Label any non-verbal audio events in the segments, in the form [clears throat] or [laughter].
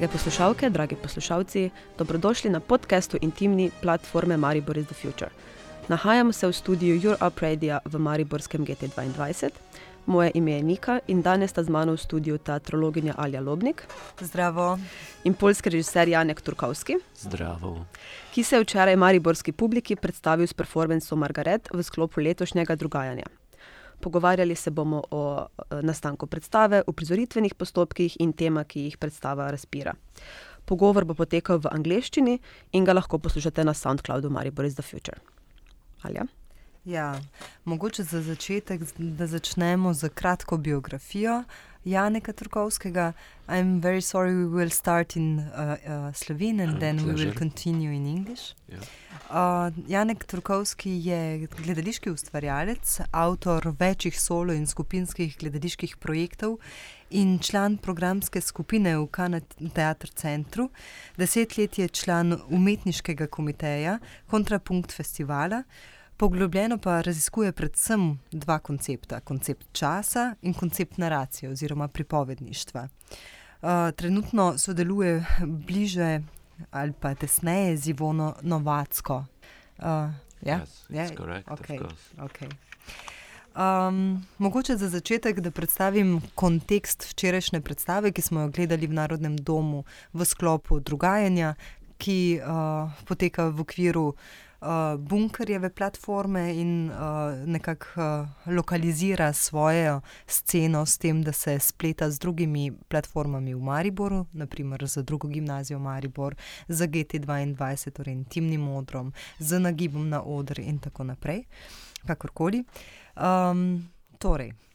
Drage poslušalke, dragi poslušalci, dobrodošli na podkastu Intimni platforme Maribor is the Future. Nahajamo se v studiu Your Up Radio v Mariborskem GT2. Moje ime je Nika in danes sta z mano v studiu teatrologinja Alja Lobnik. Zdravo. In polski režiser Janek Turkovski. Zdravo. Ki se je včeraj mariborski publiki predstavil s performancem Margaret v sklopu letošnjega dogajanja. Pogovarjali se bomo o nastanku predstave, o prizoritvenih postopkih in temah, ki jih predstava razpira. Pogovor bo potekal v angleščini in ga lahko poslušate na SoundCloudu Maribor is the Future. Alja? Ja, mogoče za začetek, da začnemo z kratko biografijo Janeka Turkovskega. I'm very sorry, we will start in uh, uh, Slovenijo and then we will continue in English. Yeah. Uh, Janek Turkovski je gledališki ustvarjalec, avtor večjih solo in skupinskih gledaliških projektov in član programske skupine v Kanad Teatr Centru. Deset let je član umetniškega komiteja Kontrapunkt festivala. Poglobljeno pa raziskuje predvsem dva koncepta: koncept časa in koncept naracije oziroma pripovedništva. Uh, trenutno sodeluje bliže ali pa tesneje z Ivono Novacko. Uh, ja, Yes, it's correct, of okay, okay. Um, mogoče za začetek, da predstavim kontekst včerajšnje predstave, ki smo jo gledali v Narodnem domu v sklopu dogajanja, ki uh, poteka v okviru uh, bunkerjeve platforme in uh, nekako uh, lokalizira svojo sceno s tem, da se spleta z drugimi platformami v Mariboru, naprimer z drugo gimnazijo Maribor, z GT2, torej intimnim modrom, z nagibom na oder in tako naprej, kakorkoli. Um, torej, uh,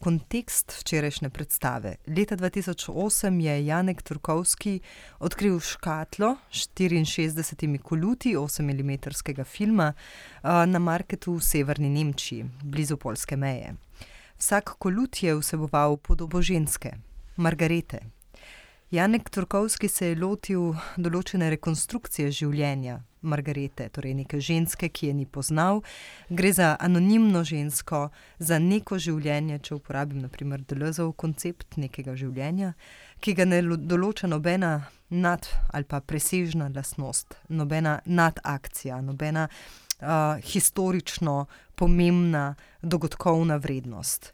kontekst včerajšnje predstave. Leta 2008 je Janek Turkovski odkril škatlo s 64 koluti 8 mm filma na marketu v severni Nemčiji, blizu polske meje. Vsak kolut je vseboval podobo ženske, Margarete. Janek Turkovski se je lotil določene rekonstrukcije življenja Margarete, torej neke ženske, ki je ni poznal. Gre za anonimno žensko, za neko življenje, če uporabim naprimer Delezov koncept nekega življenja, ki ga ne lo- določa nobena nad ali pa presežna lastnost, nobena nadakcija, nobena uh, historično pomembna dogodkovna vrednost.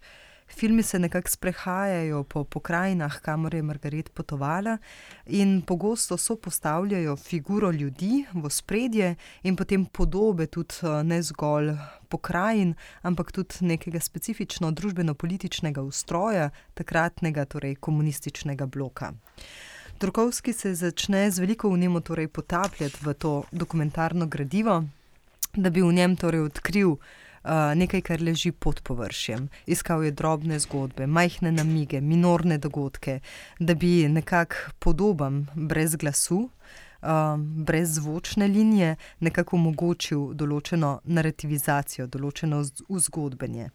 Filmi se nekako sprehajajo po pokrajinah, kamor je Margaret potovala, in pogosto so postavljajo figuro ljudi v spredje in potem podobe tudi eh, ne zgolj pokrajin, ampak tudi nekega specifično družbeno-političnega ustroja takratnega, torej komunističnega bloka. Turkovski se začne z veliko vnemo torej potapljati v to dokumentarno gradivo, da bi v njem torej odkril nekaj, kar leži pod površjem. Iskal je drobne zgodbe, majhne namige, minorne dogodke, da bi nekako podoben, brez glasu, uh, brez zvočne linije, nekako omogočil določeno narativizacijo, določeno vzgodbenje.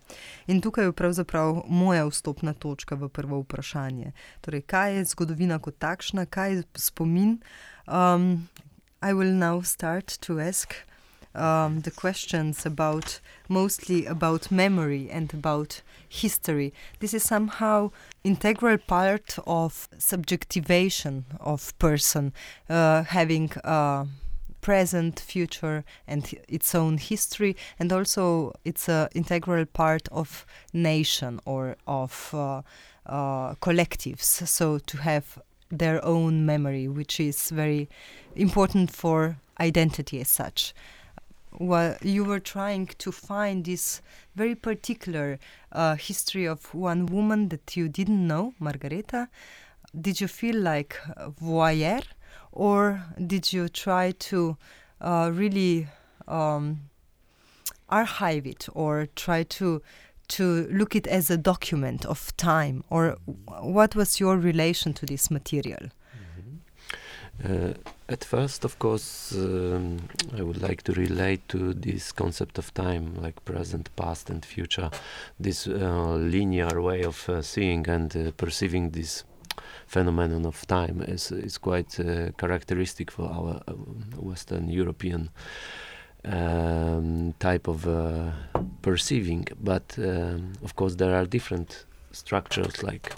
In tukaj je pravzaprav moja vstopna točka v prvo vprašanje. Torej, kaj je zgodovina kot takšna, kaj je spomin? Um, I will now start to ask um, the questions about mostly about memory and about history. This is somehow integral part of subjectivation of person uh, having uh, present, future, and its own history, and also it's an integral part of nation or of uh, uh, collectives. So to have their own memory, which is very important for identity as such. Well, you were trying to find this very particular uh, history of one woman that you didn't know, Margareta. Did you feel like voyeur, or did you try to uh, really um, archive it, or try to to look it as a document of time, or what was your relation to this material? Uh, at first, of course, um, I would like to relate to this concept of time, like present, past, and future. This uh, linear way of uh, seeing and uh, perceiving this phenomenon of time is is quite uh, characteristic for our uh, Western European um, type of perceiving. But um, of course, there are different structures like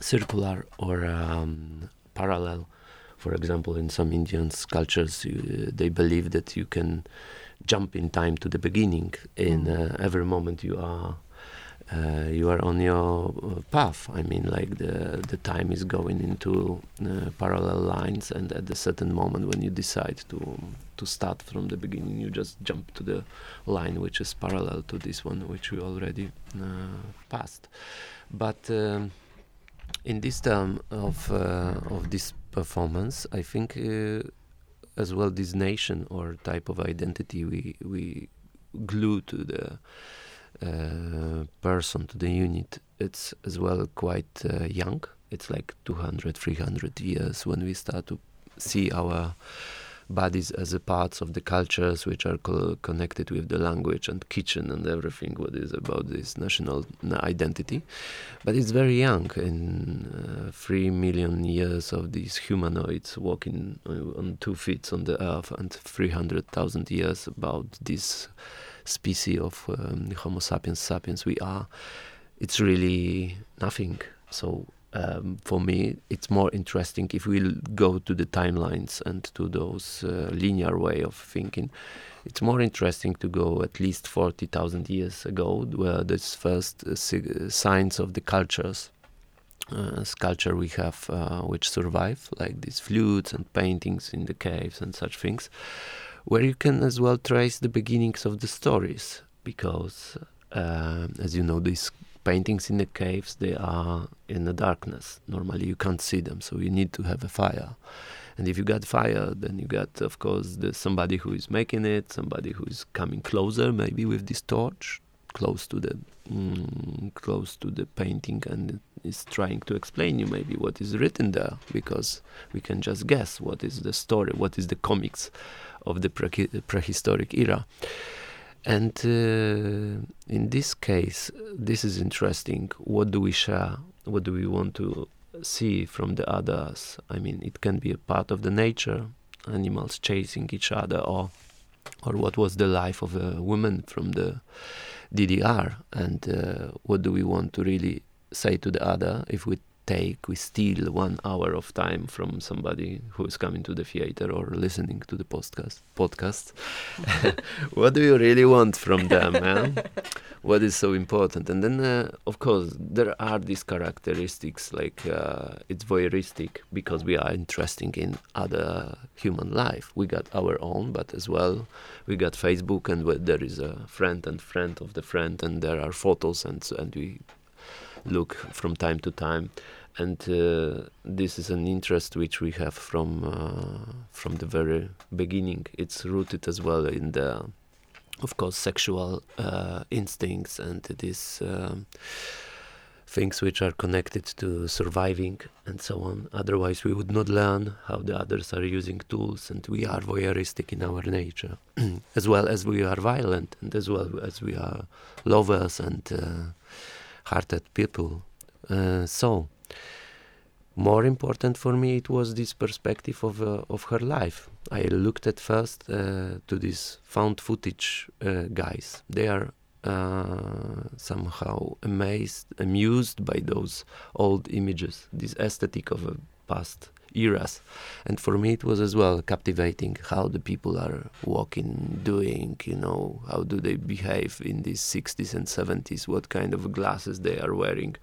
circular or um, parallel. For example, in some Indian cultures, you, they believe that you can jump in time to the beginning. In mm. uh, every moment you are uh, you are on your uh, path. I mean, like the the time is going into uh, parallel lines, and at a certain moment when you decide to to start from the beginning, you just jump to the line which is parallel to this one, which we already uh, passed. But um, in this term of uh, of this performance, I think uh, as well this nation or type of identity we we glue to the uh, person to the unit it's as well quite uh, young. It's like 200 300 years when we start to see our bodies as a parts of the cultures which are co- connected with the language and kitchen and everything what is about this national identity but it's very young in uh, 3 million years of these humanoids walking on two feet on the earth and 300,000 years about this species of um, Homo sapiens sapiens we are, it's really nothing. So um, for me, it's more interesting if we go to the timelines and to those uh, linear way of thinking. It's more interesting to go at least 40,000 years ago, where this first uh, signs of the cultures uh, sculpture we have uh, which survive, like these flutes and paintings in the caves and such things where you can as well trace the beginnings of the stories because uh, as you know these paintings in the caves they are in the darkness normally you can't see them so you need to have a fire and if you got fire then you got of course the somebody who is making it somebody who is coming closer maybe with this torch close to the mm, close to the painting and is trying to explain you maybe what is written there because we can just guess what is the story what is the comics of the pre- prehistoric era. And uh, in this case, this is interesting. What do we share? What do we want to see from the others? I mean, it can be a part of the nature, animals chasing each other, or or what was the life of a woman from the DDR, and uh, what do we want to really say to the other if we take, we steal one hour of time from somebody who is coming to the theater or listening to the podcast. Podcast. [laughs] [laughs] what do you really want from them, man? what is so important? And then, uh, of course, there are these characteristics like uh, it's voyeuristic because we are interested in other human life. We got our own, but as well, we got Facebook, and where there is a friend and friend of the friend, and there are photos, and and we look from time to time and uh, this is an interest which we have from uh, from the very beginning. It's rooted as well in the of course sexual uh, instincts and these um, things which are connected to surviving and so on. Otherwise we would not learn how the others are using tools and we are voyeuristic in our nature [clears throat] as well as we are violent and as well as we are lovers and uh, hearted people. Uh, so more important for me it was this perspective of uh, of her life i looked at first uh, to these found footage uh, guys they are uh, somehow amazed amused by those old images this aesthetic of a past eras. And for me, it was as well captivating how the people are walking, doing, you know, how do they behave in these 60s and 70s, what kind of glasses they are wearing.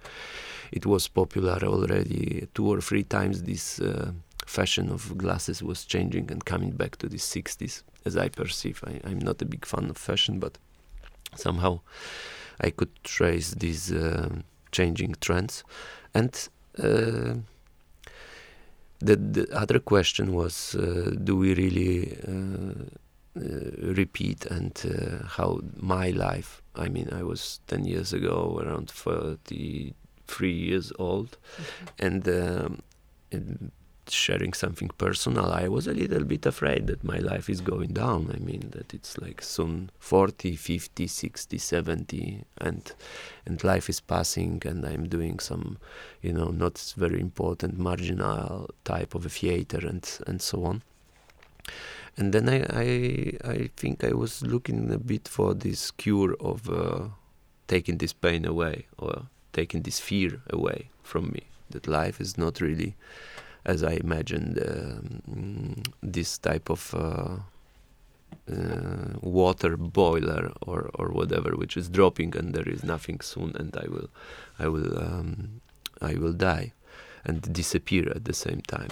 It was popular already two or three times this. Uh, fashion of glasses was changing and coming back to the 60s as i perceive I, am not a big fan of fashion but somehow i could trace these uh, changing trends and uh, the, the other question was uh, do we really uh, uh, repeat and how my life i mean i was 10 years ago around 33 years old mm-hmm. and, um, and sharing something personal, I was a little bit afraid that my life is going down. I mean, that it's like soon 40, 50, 60, 70, and and life is passing, and I'm doing some, you know, not very important marginal type of a theater and and so on. And then I I, I think I was looking a bit for this cure of uh, taking this pain away or taking this fear away from me. That life is not really as I imagined um, this type of uh, uh, water boiler or, or whatever, which is dropping and there is nothing soon, and I will, I will, um, I will die, and disappear at the same time.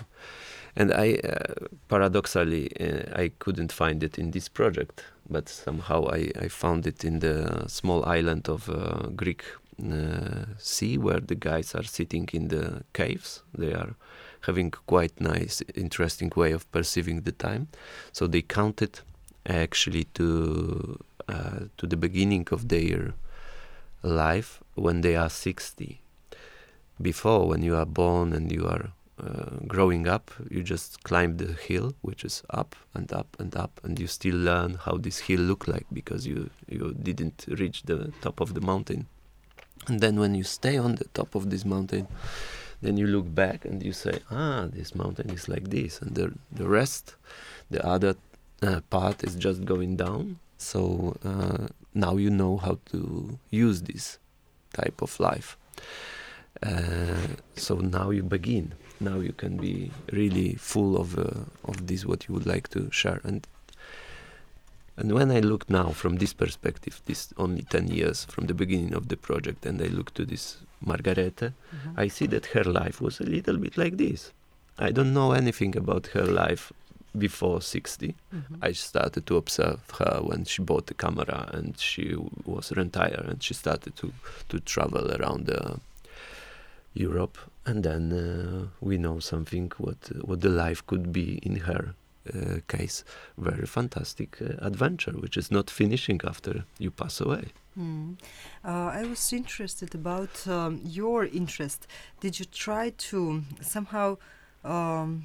And I, uh, paradoxically, uh, I couldn't find it in this project, but somehow I, I found it in the small island of uh, Greek sea where the guys are sitting in the caves. They are having quite nice, interesting way of perceiving the time. So they counted actually to uh, to the beginning of their life when they are 60. Before, when you are born and you are uh, growing up, you just climb the hill, which is up and up and up, and you still learn how this hill look like because you you didn't reach the top of the mountain. And then when you stay on the top of this mountain, then you look back and you say, ah, this mountain is like this, and the the rest, the other uh, part is just going down. So uh, now you know how to use this type of life. Uh, so now you begin. Now you can be really full of uh, of this what you would like to share. And and when I look now from this perspective, this only ten years from the beginning of the project, and I look to this Margarete, mm-hmm. I see that her life was a little bit like this. I don't know anything about her life before 60 mm-hmm. i started to observe her when she bought the camera and she was retired and she started to to travel around uh, europe and then uh, we know something what what the life could be in her uh, case very fantastic uh, adventure which is not finishing after you pass away mm. i was interested about um, your interest did you try to somehow um,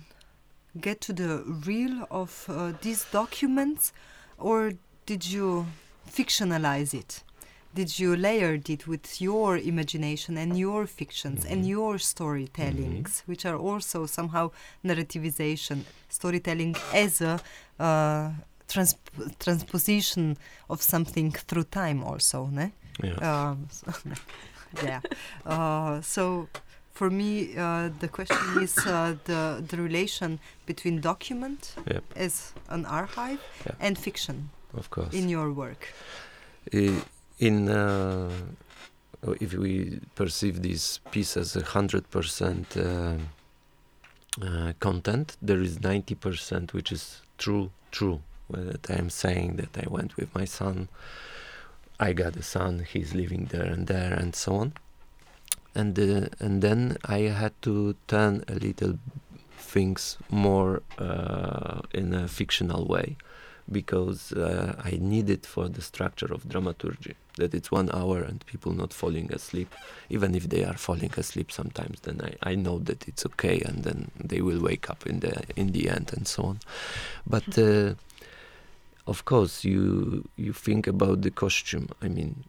get to the real of uh, these documents, or did you fictionalize it? Did you layer it with your imagination and your fictions mm-hmm. and your storytellings, mm-hmm. which are also somehow narrativization, storytelling as a uh, trans- transposition of something through time, also, ne? Yeah. Um, [laughs] so, yeah. Uh, so for me, uh, the question is uh, the the relation between document yep. as an archive yep. and fiction. Of course. In your work. In uh, if we perceive this piece as a hundred percent uh, uh, content, there is ninety percent which is true. True. That I am saying that I went with my son. I got a son. He's living there and there, and so on and uh, and then I had to turn a little things more uh, in a fictional way because uh, I it for the structure of dramaturgy that it's one hour and people not falling asleep even if they are falling asleep sometimes then I, I know that it's okay and then they will wake up in the in the end and so on but uh, of course you you think about the costume I mean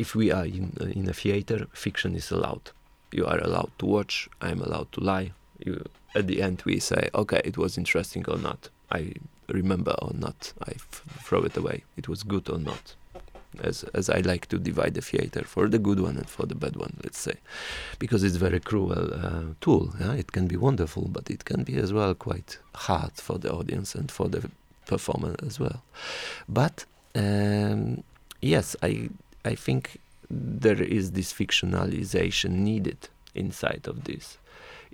if we are in, uh, in a theater, fiction is allowed. You are allowed to watch. I'm allowed to lie. You, at the end, we say, okay, it was interesting or not. I remember or not. I f- throw it away. It was good or not. As as I like to divide the theater for the good one and for the bad one, let's say, because it's very cruel uh, tool. Yeah? It can be wonderful, but it can be as well quite hard for the audience and for the performer as well. But um, yes, I I think there is this fictionalization needed inside of this.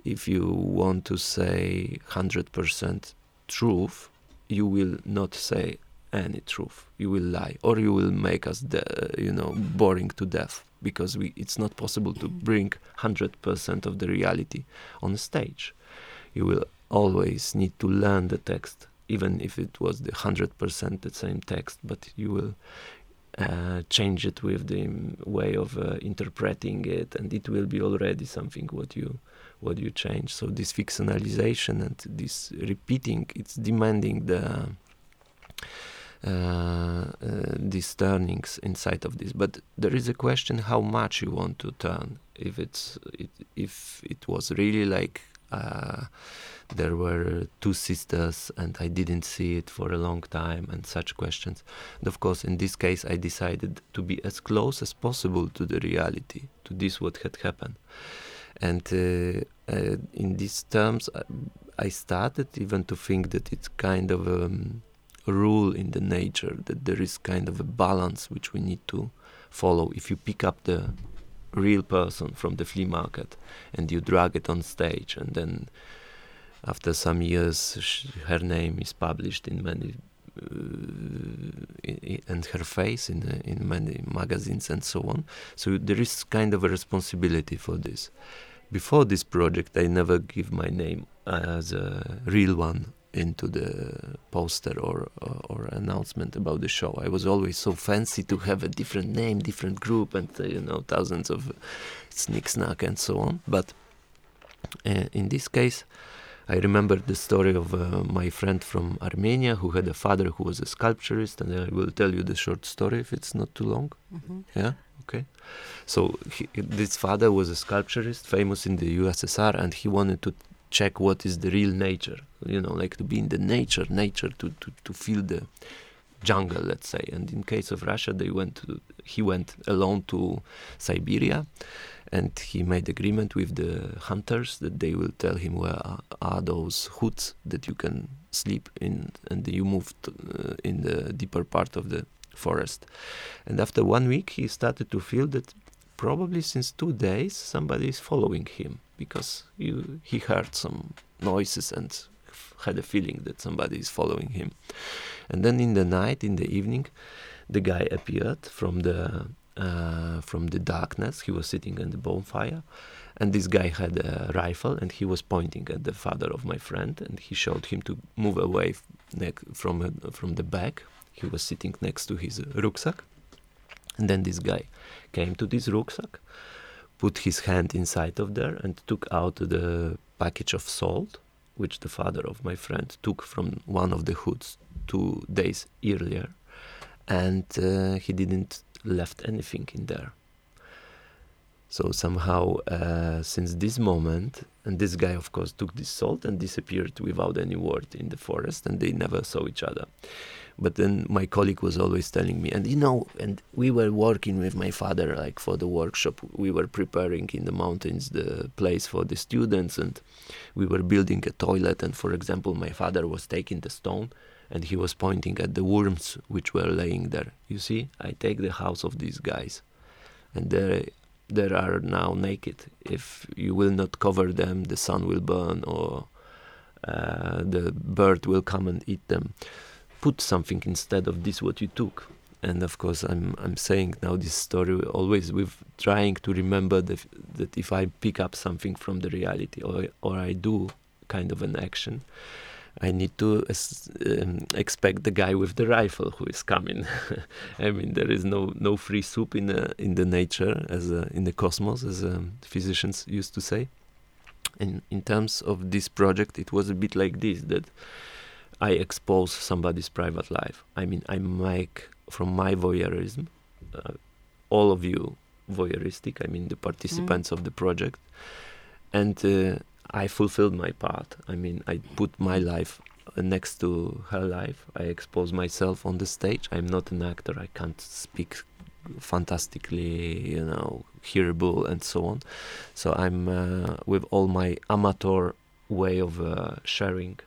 If you want to say 100% truth, you will not say any truth. You will lie, or you will make us, de- you know, boring to death because we, it's not possible to bring 100% of the reality on stage. You will always need to learn the text, even if it was the 100% the same text, but you will uh, change it with the way of uh, interpreting it, and it will be already something what you what you change. So this fictionalization and this repeating, it's demanding the uh, uh, these turnings inside of this. But there is a question how much you want to turn. If it's it, if it was really like uh, there were two sisters and I didn't see it for a long time and such questions. And of course, in this case, I decided to be as close as possible to the reality, to this what had happened. And uh, uh, in these terms, I, started even to think that it's kind of um, a rule in the nature that there is kind of a balance which we need to follow. If you pick up the real person from the flea market and you drag it on stage, and then after some years, her name is published in many uh, and her face in uh, in many magazines and so on. So there is kind of a responsibility for this. Before this project, I never give my name as a real one into the poster or, or, or announcement about the show. I was always so fancy to have a different name, different group, and uh, you know thousands of snick snack and so on. But uh, in this case, I remember the story of uh, my friend from Armenia who had a father who was a sculpturist, and I will tell you the short story if it's not too long. Mm-hmm. Yeah, okay. So he, this father was a sculpturist, famous in the USSR, and he wanted to check what is the real nature. You know, like to be in the nature, nature to to, to feel the jungle, let's say. And in case of Russia, they went. To, he went alone to Siberia and he made agreement with the hunters that they will tell him where are, those hoods that you can sleep in and you move uh, in the deeper part of the forest. And after one week he started to feel that probably since two days somebody is following him because you, he heard some noises and had a feeling that somebody is following him. And then in the night in the evening the guy appeared from the uh, from the darkness. He was sitting in the bonfire, and this guy had a rifle, and he was pointing at the father of my friend, and he showed him to move away from uh, from the back. He was sitting next to his rucksack, and then this guy came to this rucksack, put his hand inside of there, and took out the package of salt, which the father of my friend took from one of the hoods two days earlier, and uh, he didn't left anything in there. So somehow, uh, since this moment, and this guy, of course, took this salt and disappeared without any word in the forest, and they never saw each other. But then my colleague was always telling me, and you know, and we were working with my father, like for the workshop. We were preparing in the mountains the place for the students, and we were building a toilet. And for example, my father was taking the stone and he was pointing at the worms which were laying there. You see, I take the house of these guys, and there, there are now naked. If you will not cover them, the sun will burn, or uh, the bird will come and eat them. Put something instead of this what you took. And of course, I'm I'm saying now this story always with trying to remember the, that if I pick up something from the reality or or I do kind of an action, I need to um, expect the guy with the rifle who is coming. [laughs] I mean, there is no no free soup in the in the nature as a, in the cosmos, as um, physicians used to say. In in terms of this project, it was a bit like this that I expose somebody's private life. I mean, I make from my voyeurism, uh, all of you voyeuristic. I mean, the participants mm. of the project, and. Uh, I fulfilled my part. I mean, I put my life next to her life. I expose myself on the stage. I'm not an actor. I can't speak fantastically, you know, hearable and so on. So I'm uh, with all my amateur way of uh, sharing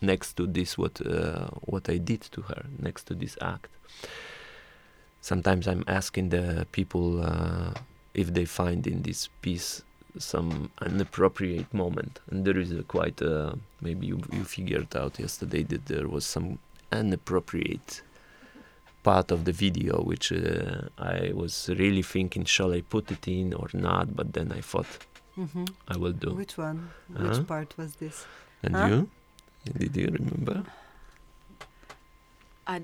next to this what uh, what I did to her next to this act. Sometimes I'm asking the people uh, if they find in this piece some inappropriate moment. And there is a quite uh, maybe you, you figured out yesterday that there was some inappropriate part of the video which uh, I was really thinking shall I put it in or not? But then I thought mm-hmm. I will do. Which one? Uh-huh. which part was this? And huh? you? Did you remember? I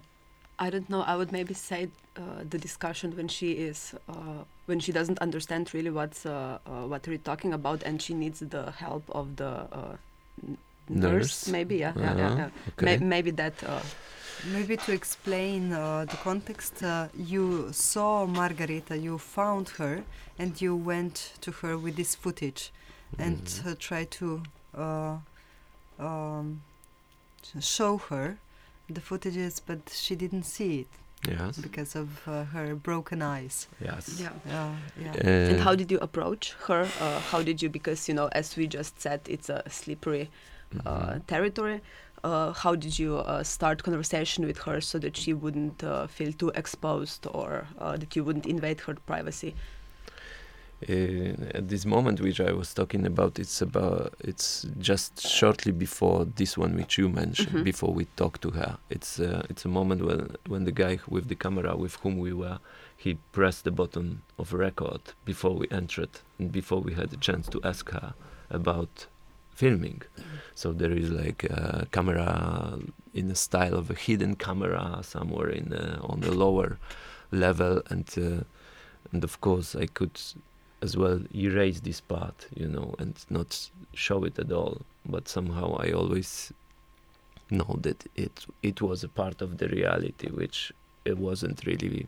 I don't know. I would maybe say uh, the discussion when she is uh, when she doesn't understand really what's uh, uh what we're talking about, and she needs the help of the uh, nurse, nurse. Maybe, yeah, yeah, yeah, yeah. Okay. Ma- maybe that. Uh, maybe to explain the context, you saw Margarita, you found her, and you went to her with this footage, mm. and mm-hmm. tried to um, show her the footages, but she didn't see it. Yes. because of uh, her broken eyes. Yes. Yeah. Yeah, yeah. Uh, and how did you approach her? Uh, how did you, because you know, as we just said, it's a slippery uh, mhm. territory. Uh, how did you uh, start conversation with her so that she wouldn't uh, feel too exposed or uh, that you wouldn't invade her privacy? Uh, at this moment which I was talking about, it's about it's just shortly before this one which you mentioned. Mhm. Before we talked to her, it's uh, it's a moment when when the guy with the camera with whom we were, he pressed the button of record before we entered and before we had a chance to ask her about filming. So there is like a camera in the style of a hidden camera somewhere in the, on the lower level, and uh, and of course I could as well erase this part, you know, and not show it at all. But somehow I always know that it it was a part of the reality, which it wasn't really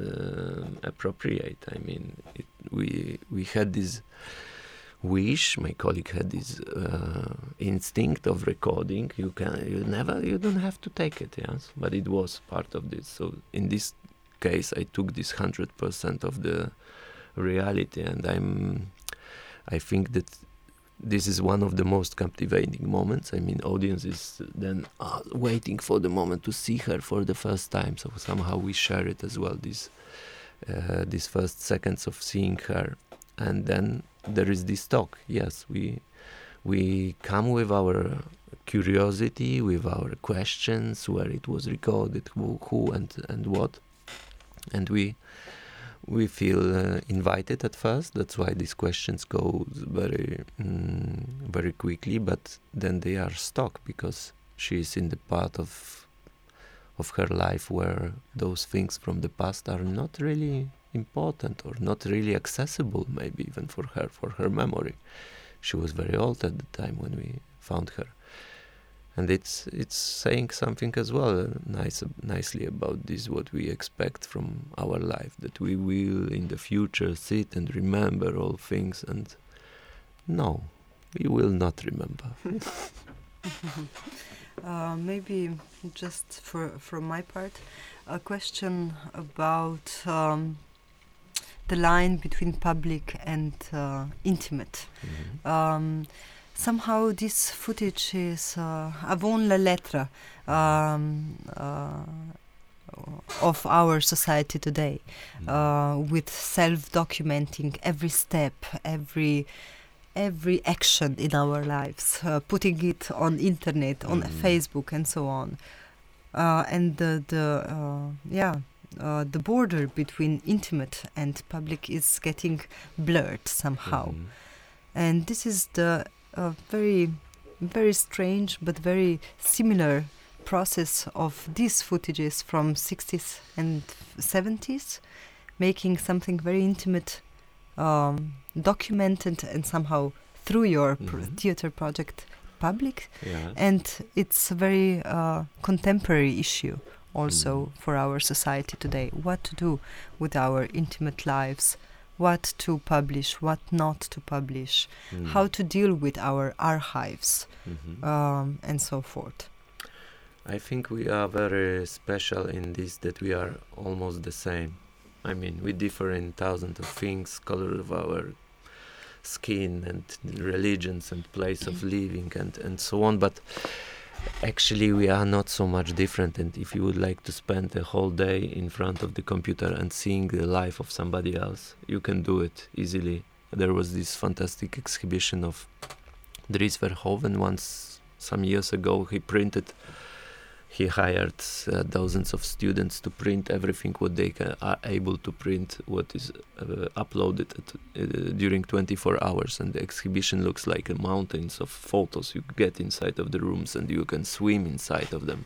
uh, appropriate. I mean, it, we we had this wish. My colleague had this uh, instinct of recording. You can you never you don't have to take it, yes. But it was part of this. So in this case, I took this hundred percent of the reality, and I'm. I think that this is one of the most captivating moments. I mean, audience is then uh, waiting for the moment to see her for the first time. So somehow we share it as well. These uh, these first seconds of seeing her, and then there is this talk. Yes, we we come with our curiosity, with our questions, where it was recorded, who, who and and what, and we we feel uh, invited at first. That's why these questions go very mm, very quickly, but then they are stuck because she is in the part of of her life where those things from the past are not really important or not really accessible maybe even for her for her memory she was very old at the time when we found her and it's it's saying something as well uh, nice nicely about this what we expect from our life that we will in the future sit and remember all things and no we will not remember [laughs] [laughs] Uh, maybe just for from my part, a question about um, the line between public and uh, intimate. Mhm. Um, somehow this footage is uh, avant la lettre um, uh, of our society today, uh, with self-documenting every step, every every action in our lives, uh, putting it on internet, on Mm. Facebook, and so on. Uh, and the the uh, yeah. Uh, the border between intimate and public is getting blurred somehow Mhm. and this is the uh, very very strange but very similar process of these footages from 60s and 70s making something very intimate um, documented and somehow through your pr- Mhm. theater project public yeah and it's a very uh, contemporary issue also Mm. for our society today what to do with our intimate lives what to publish what not to publish Mm. how to deal with our archives Mhm. um, and so forth. I think we are very special in this that we are almost the same. I mean, we differ in thousands of things, color of our skin and religions and place of [clears throat] living and, and so on, but actually we are not so much different and if you would like to spend a whole day in front of the computer and seeing the life of somebody else, you can do it easily. There was this fantastic exhibition of Dries Verhoeven once some years ago. He printed he hired uh, thousands of students to print everything what they ca- are able to print what is uh, uploaded at, uh, during 24 hours. And the exhibition looks like a mountains of photos you get inside of the rooms and you can swim inside of them.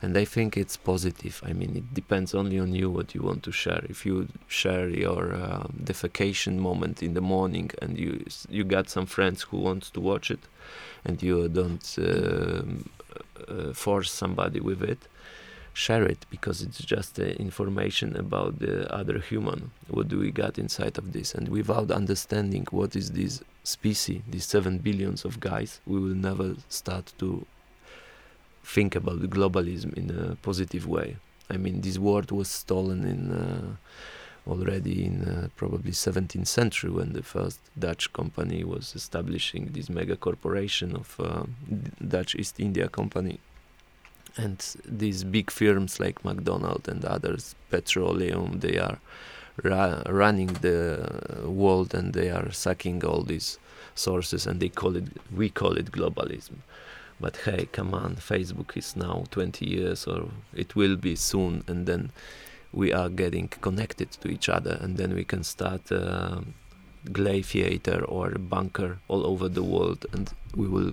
And i think it's positive. I mean it depends only on you what you want to share. If you share your uh, defecation moment in the morning and you you got some friends who wants to watch it and you don't uh, force somebody with it share it because it's just uh, information about the other human what do we got inside of this and without understanding what is this species these seven billions of guys we will never start to think about globalism in a positive way. I mean, this word was stolen in uh, already in uh, probably 17th century when the first Dutch company was establishing this mega corporation of uh, Dutch East India Company. And these big firms like McDonald and others, petroleum, they are ra- running the world and they are sucking all these sources and they call it, we call it globalism but hey come on facebook is now 20 years or it will be soon and then we are getting connected to each other and then we can start theater or bunker all over the world and we will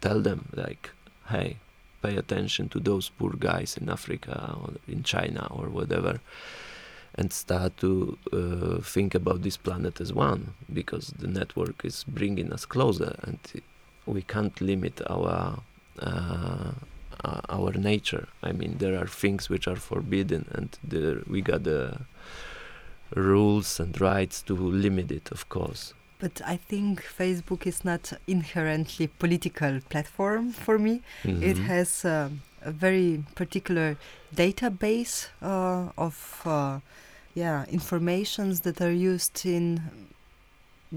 tell them like hey pay attention to those poor guys in africa or in china or whatever and start to uh, think about this planet as one because the network is bringing us closer and we can't limit our uh, uh, our nature. I mean, there are things which are forbidden, and there we got the rules and rights to limit it, of course. But I think Facebook is not inherently political platform for me. Mm-hmm. It has uh, a very particular database uh, of uh, yeah informations that are used in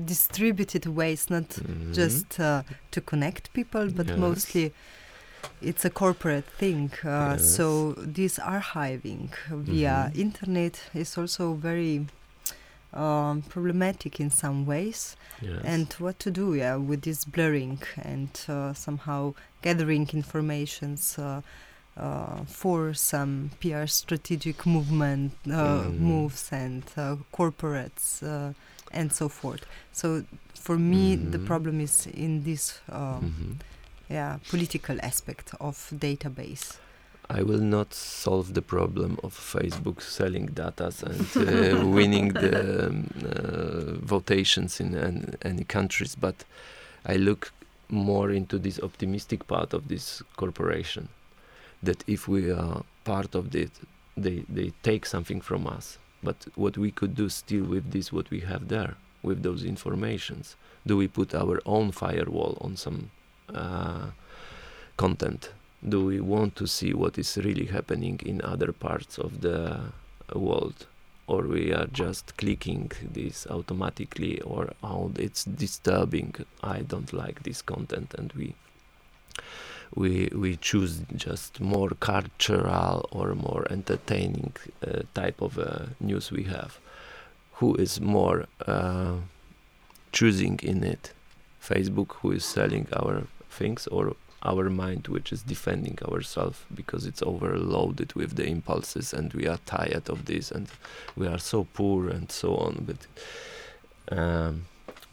distributed ways, not mm-hmm. just uh, to connect people, but yes. mostly it's a corporate thing. Uh, yes. So this archiving via mm-hmm. internet is also very um, problematic in some ways. Yes. And what to do, yeah, with this blurring and uh, somehow gathering informations. Uh, uh, for some PR strategic movement uh, mm. moves and uh, corporates and so forth. So for me, mm-hmm. the problem is in this, um, mm-hmm. Yeah, political aspect of database. I will not solve the problem of Facebook selling data and uh, [laughs] winning the um, uh, votations in an, any countries, but I look more into this optimistic part of this corporation. That if we are part of it, they they take something from us but what we could do still with this, what we have there, with those informations, do we put our own firewall on some uh, content? Do we want to see what is really happening in other parts of the world? Or we are just clicking this automatically, or oh, it's disturbing. I don't like this content, and we we we choose just more cultural or more entertaining uh, type of uh, news we have. Who is more uh, choosing in it? Facebook, who is selling our things, or our mind, which is defending ourselves because it's overloaded with the impulses, and we are tired of this, and we are so poor and so on. But um,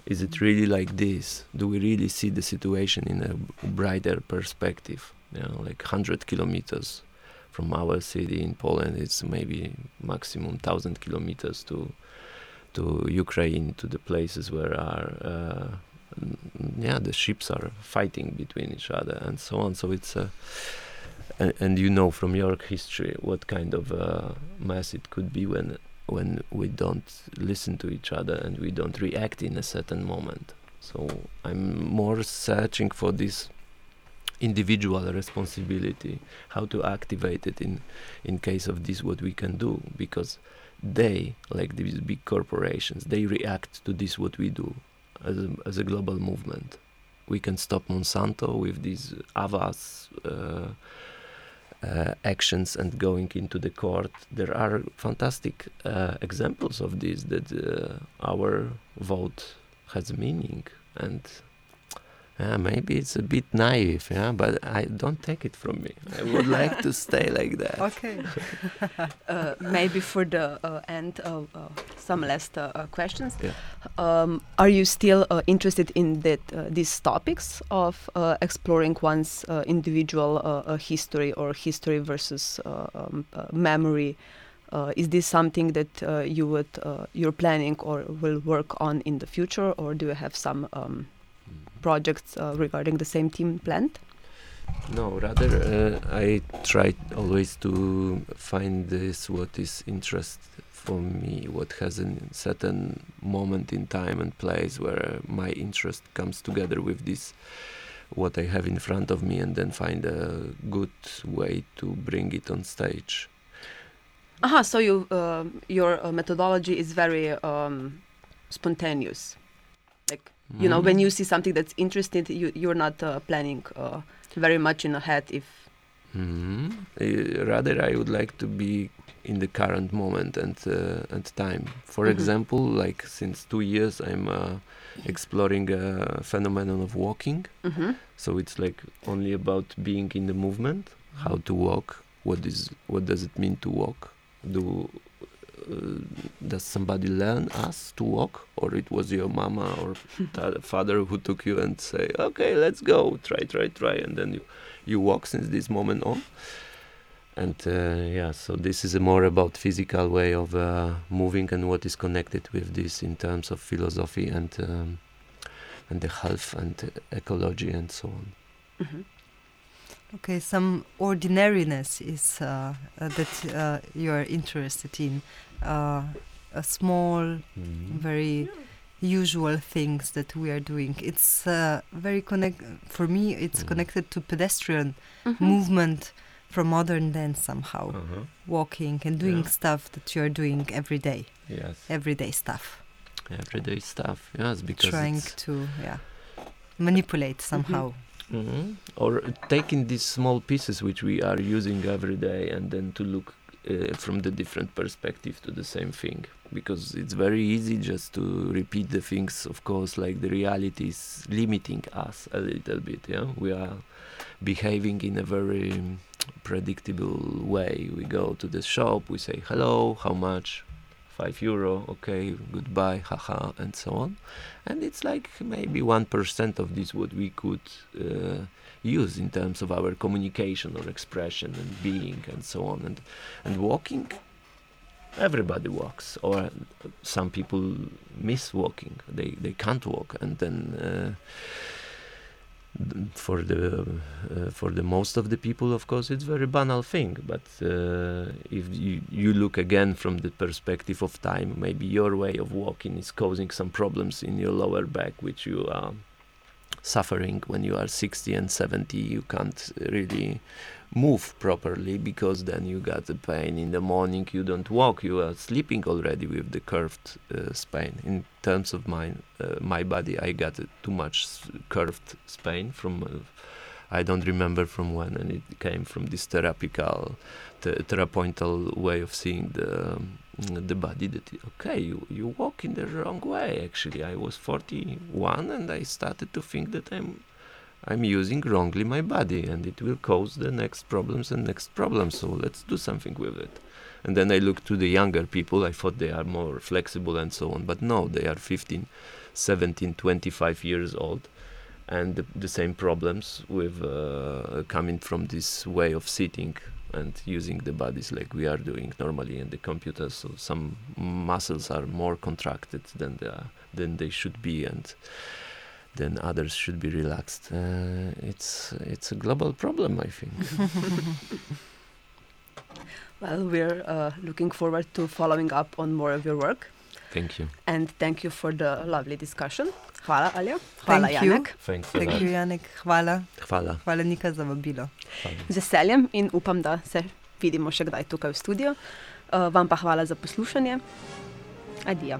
is it really like this? Do we really see the situation in a brighter perspective? You know, like 100 kilometers from our city in Poland, it's maybe maximum 1,000 kilometers to to Ukraine, to the places where are uh, yeah the ships are fighting between each other and so on. So it's a and, and you know from your history what kind of uh, mess it could be when when we don't listen to each other and we don't react in a certain moment. So I'm more searching for this individual responsibility, how to activate it in in case of this what we can do because they like these big corporations they react to this what we do as a, as a global movement we can stop monsanto with these Avaaz uh, uh, actions and going into the court. There are fantastic uh, examples of this that uh, our vote has meaning and yeah, maybe it's a bit naive, yeah, but I don't take it from me. I would [laughs] like to stay like that. Okay. [laughs] uh, maybe for the uh, end, uh, some last uh, questions. Yeah. Um, are you still uh, interested in that uh, these topics of exploring one's individual history or history versus um, memory? is this something that you would you're planning or will work on in the future, or do you have some um, projects uh, regarding the same team planned? No, rather uh, I try always to find this what is interest for me, what has a certain moment in time and place where my interest comes together with this what I have in front of me and then find a good way to bring it on stage. Aha, so you, uh, your uh, methodology is very um, spontaneous. You know, when Mm. you see something that's interesting, you, you're not uh, planning uh, very much in ahead if Mhm. Uh, rather, I would like to be in the current moment and uh, and time. For Mhm. example, like since two years, I'm uh, exploring a phenomenon of walking. Mhm. So it's like only about being in the movement, how to walk, what is what does it mean to walk? Do does somebody learn us to walk, or it was your mama or [laughs] father who took you and say, okay, let's go, try, try, try, and then you you walk since this moment on. And uh, yeah, so this is a more about physical way of uh, moving and what is connected with this in terms of philosophy and um, and the health and ecology and so on. Mhm. Okay, some ordinariness is uh, uh, that uh, you are interested in. Uh, a small, very usual things that we are doing. It's uh, very connect. For me, it's Mhm. connected to pedestrian Mhm. movement from modern dance somehow. Uh-huh. Walking and doing Yeah. stuff that you are doing every day, Yes. everyday stuff. Everyday stuff. Yes, because Trying it's- to yeah manipulate somehow. Mhm. Or taking these small pieces which we are using every day and then to look uh, from the different perspective to the same thing. Because it's very easy just to repeat the things of course like the reality is limiting us a little bit yeah? We are behaving in a very um, predictable way. We go to the shop we say hello how much? 5 euro okay goodbye haha and so on. And it's like maybe 1% of this what we could uh, use in terms of our communication or expression and being and so on. And and walking everybody walks. Or some people miss walking. They they can't walk. And then uh, for the uh, for the most of the people of course it's very banal thing. But uh, if you, you look again from the perspective of time maybe your way of walking is causing some problems in your lower back which you are suffering. When you are 60 and 70 you can't really move properly because then you got the pain. In the morning you don't walk. You are sleeping already with the curved uh, spine. In terms of my uh, my body i got too much curved spine from uh, i don't remember from when and it came from this therapical th- therapeutal way of seeing the um, the body that okay you, you walk in the wrong way. Actually i was 41 and i started to think that i'm i'm using wrongly my body and it will cause the next problems and next problems. So let's do something with it. And then i looked to the younger people. I thought they are more flexible and so on. But no they are 15 17 25 years old. And the, the same problems with uh, coming from this way of sitting and using the bodies like we are doing normally in the computer so some muscles are more contracted than they are, than they should be and then others should be relaxed uh, it's it's a global problem i think [laughs] Well, we're uh, looking forward to following up on more of your work. thank you And thank you for the lovely discussion. Hvala, Alja. Hvala, Thank you. Janek. thanks a Thank you, Janek. Hvala. hvala, Hvala, Nika, za vabilo. hvala. Z veseljem in upam, da se vidimo še kdaj tukaj v studiu. Uh, vam pa hvala za poslušanje. Adijo.